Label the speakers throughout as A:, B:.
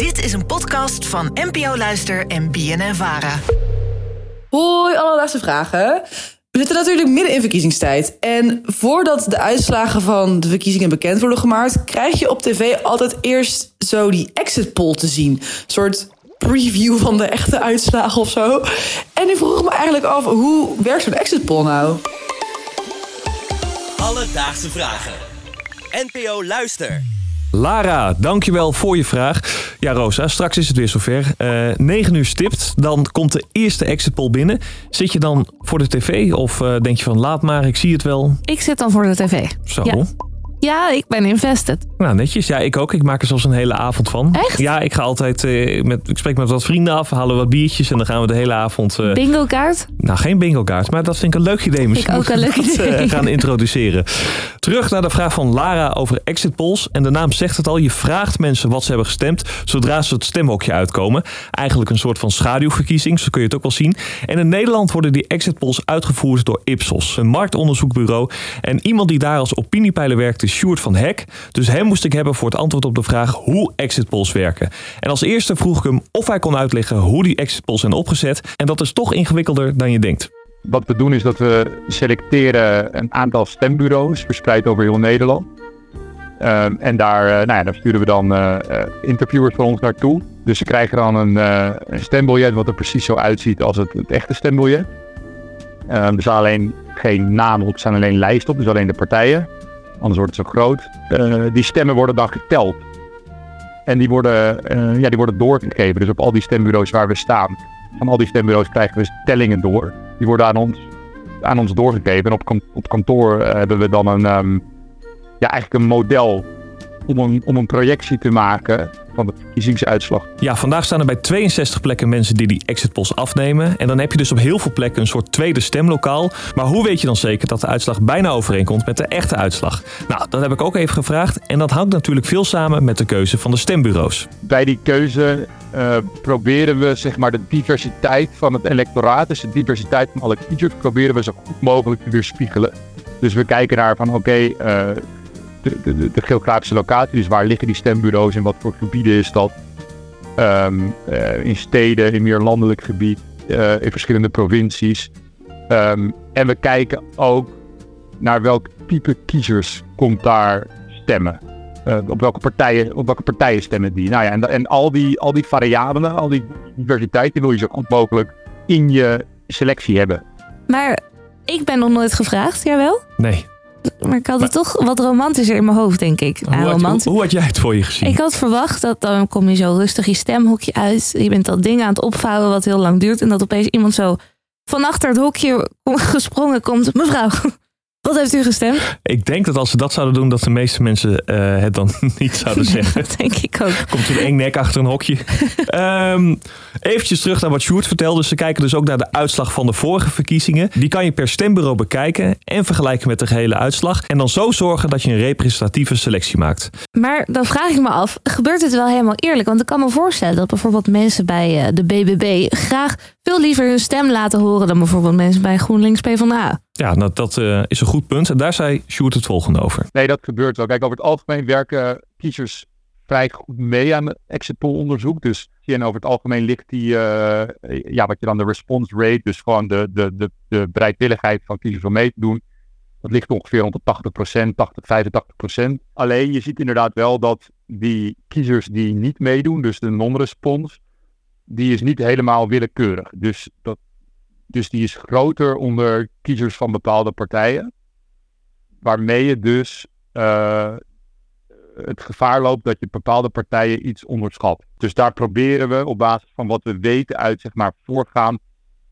A: Dit is een podcast van NPO Luister en BNN Vara.
B: Hoi, allerlaatste vragen. We zitten natuurlijk midden in verkiezingstijd. En voordat de uitslagen van de verkiezingen bekend worden gemaakt, krijg je op tv altijd eerst zo die exit poll te zien. Een soort preview van de echte uitslagen of zo. En ik vroeg me eigenlijk af, hoe werkt zo'n exit poll nou?
C: Alledaagse vragen. NPO Luister.
D: Lara, dankjewel voor je vraag. Ja, Rosa, straks is het weer zover. Eh 9 uur stipt, dan komt de eerste exit poll binnen. Zit je dan voor de tv of eh, denk je van laat maar, ik zie het wel?
E: Ik zit dan voor de tv.
D: Zo.
E: Ja, ja ik ben invested.
D: Nou, netjes. Ja, ik ook. Ik maak er zelfs een hele avond van.
E: Echt?
D: Ja, ik ga altijd, eh, met, ik spreek met wat vrienden af, halen wat biertjes en dan gaan we de hele avond... eh,
E: Bingo kaart?
D: nou, geen bingo kaart, maar dat vind ik een leuk idee. Misschien
E: ook een
D: we
E: leuk
D: dat, eh,
E: idee.
D: gaan introduceren. Terug naar de vraag van Lara over exit polls. En de naam zegt het al, je vraagt mensen wat ze hebben gestemd zodra ze het stemhokje uitkomen. Eigenlijk een soort van schaduwverkiezing, zo kun je het ook wel zien. En in Nederland worden die exit polls uitgevoerd door Ipsos, een marktonderzoekbureau. En iemand die daar als opiniepeiler werkt is Sjoerd van Hek. Dus hem moest ik hebben voor het antwoord op de vraag hoe exit polls werken. En als eerste vroeg ik hem of hij kon uitleggen hoe die exit polls zijn opgezet. En dat is toch ingewikkelder dan je denkt.
F: Wat we doen is dat we selecteren een aantal stembureaus verspreid over heel Nederland. Ehm, en daar, eh, nou ja, sturen we dan eh, eh, interviewers van ons naartoe. Dus ze krijgen dan een, een stembiljet wat er precies zo uitziet als het, echte stembiljet. Ehm, er staan alleen geen namen op, er staan alleen lijsten op, dus alleen de partijen. Anders wordt het zo groot. Eh, die stemmen worden dan geteld. En die worden, eh, ja, die worden doorgegeven. Dus op al die stembureaus waar we staan, van al die stembureaus krijgen we tellingen door. Die worden aan ons, aan ons doorgegeven. En op, op kantoor eh, hebben we dan een, ehm, ja, eigenlijk een model om een, om een projectie te maken van de verkiezingsuitslag.
D: Ja, vandaag staan er bij 62 plekken mensen die die exit polls afnemen. En dan heb je dus op heel veel plekken een soort tweede stemlokaal. Maar hoe weet je dan zeker dat de uitslag bijna overeenkomt met de echte uitslag? Nou, dat heb ik ook even gevraagd. En dat hangt natuurlijk veel samen met de keuze van de stembureaus.
F: Bij die keuze eh, proberen we zeg maar, de diversiteit van het electoraat, dus de diversiteit van alle kiezers, proberen we zo goed mogelijk te weerspiegelen. Dus we kijken naar van oké, eh, de, de- de geografische locatie, dus waar liggen die stembureaus en wat voor gebieden is dat? Ehm, eh, in steden, in meer landelijk gebied, eh, in verschillende provincies. Ehm, en we kijken ook naar welk type kiezers komt daar stemmen. Eh, op, welke partijen, op welke partijen stemmen die? Nou ja, en, en al, die, al die variabelen, al die diversiteit, die wil je zo goed mogelijk in je selectie hebben.
E: Maar ik ben nog nooit gevraagd, jawel.
D: Nee.
E: Maar ik had het toch wat romantischer in mijn hoofd, denk ik.
D: Hoe
E: Nou,
D: had, hoe had jij het voor je gezien?
E: Ik had verwacht dat dan kom je zo rustig je stemhokje uit. Je bent dat ding aan het opvouwen wat heel lang duurt. En dat opeens iemand zo van achter het hokje gesprongen komt. Mevrouw, wat heeft u gestemd?
D: Ik denk dat als ze dat zouden doen, dat de meeste mensen eh, het dan niet zouden zeggen.
E: Dat denk ik ook.
D: Komt een eng nek achter een hokje. Ehm eventjes terug naar wat Sjoerd vertelde. Ze kijken dus ook naar de uitslag van de vorige verkiezingen. Die kan je per stembureau bekijken en vergelijken met de gehele uitslag. En dan zo zorgen dat je een representatieve selectie maakt.
E: Maar dan vraag ik me af, gebeurt het wel helemaal eerlijk? Want ik kan me voorstellen dat bijvoorbeeld mensen bij eh, de BBB graag veel liever hun stem laten horen dan bijvoorbeeld mensen bij GroenLinks PvdA.
D: Ja, dat, dat eh, is een goed punt. En daar zei Sjoerd het volgende over.
F: Nee, dat gebeurt wel. Kijk, over het algemeen werken kiezers vrij goed mee aan het exit poll onderzoek. Dus en over het algemeen ligt die, eh, ja, wat je dan de response rate, dus gewoon de, de, de, de bereidwilligheid van kiezers om mee te doen, dat ligt ongeveer rond de 80 80, 85% Alleen je ziet inderdaad wel dat die kiezers die niet meedoen, dus de non-response, die is niet helemaal willekeurig. Dus, dat, dus die is groter onder kiezers van bepaalde partijen. Waarmee je dus eh, het gevaar loopt dat je bepaalde partijen iets onderschat. Dus daar proberen we op basis van wat we weten uit zeg maar, voorgaand,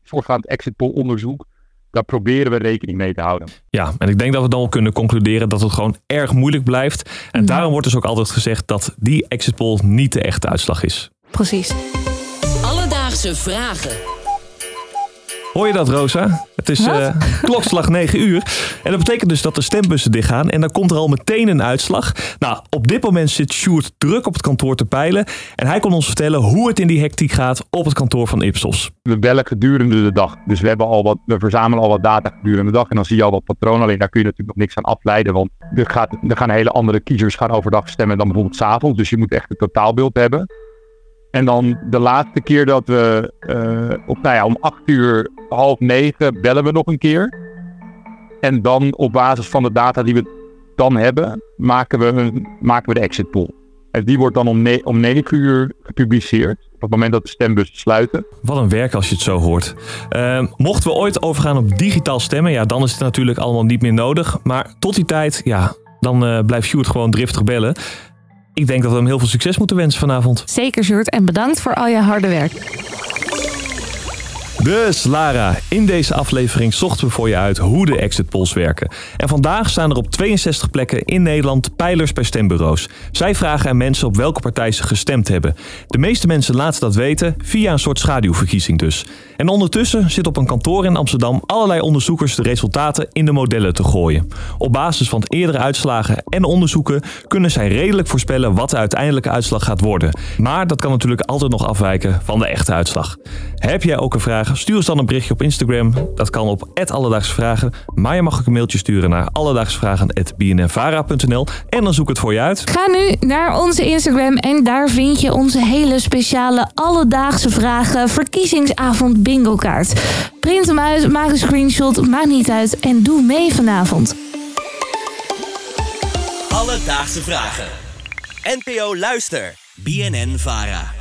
F: voorgaand exit poll onderzoek, daar proberen we rekening mee te houden.
D: Ja, en ik denk dat we dan wel kunnen concluderen dat het gewoon erg moeilijk blijft. En daarom wordt dus ook altijd gezegd dat die exit poll niet de echte uitslag is.
E: Precies.
G: Alledaagse vragen.
D: Hoor je dat, Rosa? Het is eh, klokslag 9 uur. En dat betekent dus dat de stembussen dichtgaan. En dan komt er al meteen een uitslag. Nou, op dit moment zit Sjoerd druk op het kantoor te peilen. En hij kon ons vertellen hoe het in die hectiek gaat op het kantoor van Ipsos.
F: We bellen gedurende de dag. Dus we, hebben al wat, we verzamelen al wat data gedurende de dag. En dan zie je al wat patronen. Alleen daar kun je natuurlijk nog niks aan afleiden. Want er, gaat, er gaan hele andere kiezers gaan overdag stemmen dan bijvoorbeeld s'avonds. Dus je moet echt een totaalbeeld hebben. En dan de laatste keer dat we eh, op, nou om acht uur, half negen bellen we nog een keer. En dan op basis van de data die we dan hebben, maken we, een, maken we de exit poll. En die wordt dan om, ne om 9 uur gepubliceerd. Op het moment dat de stembussen sluiten.
D: Wat een werk als je het zo hoort. Uh, mochten we ooit overgaan op digitaal stemmen, ja, dan is het natuurlijk allemaal niet meer nodig. Maar tot die tijd, ja, dan uh, blijft Sjoerd gewoon driftig bellen. Ik denk dat we hem heel veel succes moeten wensen vanavond.
E: Zeker, Sjoerd. En bedankt voor al je harde werk.
D: Dus Lara, in deze aflevering zochten we voor je uit hoe de exit polls werken. En vandaag staan er op 62 plekken in Nederland pijlers bij stembureaus. Zij vragen aan mensen op welke partij ze gestemd hebben. De meeste mensen laten dat weten via een soort schaduwverkiezing dus. En ondertussen zit op een kantoor in Amsterdam allerlei onderzoekers de resultaten in de modellen te gooien. Op basis van eerdere uitslagen en onderzoeken kunnen zij redelijk voorspellen wat de uiteindelijke uitslag gaat worden. Maar dat kan natuurlijk altijd nog afwijken van de echte uitslag. Heb jij ook een vraag? Stuur ons dan een berichtje op Instagram. Dat kan op Alledaagse Vragen. Maar je mag ook een mailtje sturen naar alledaagsvragen.bnnvara.nl en dan zoek ik het voor je uit.
E: Ga nu naar onze Instagram en daar vind je onze hele speciale Alledaagse Vragen verkiezingsavond bingo kaart. Print hem uit, maak een screenshot, maakt niet uit en doe mee vanavond.
C: Alledaagse Vragen. NPO Luister. BNN Vara.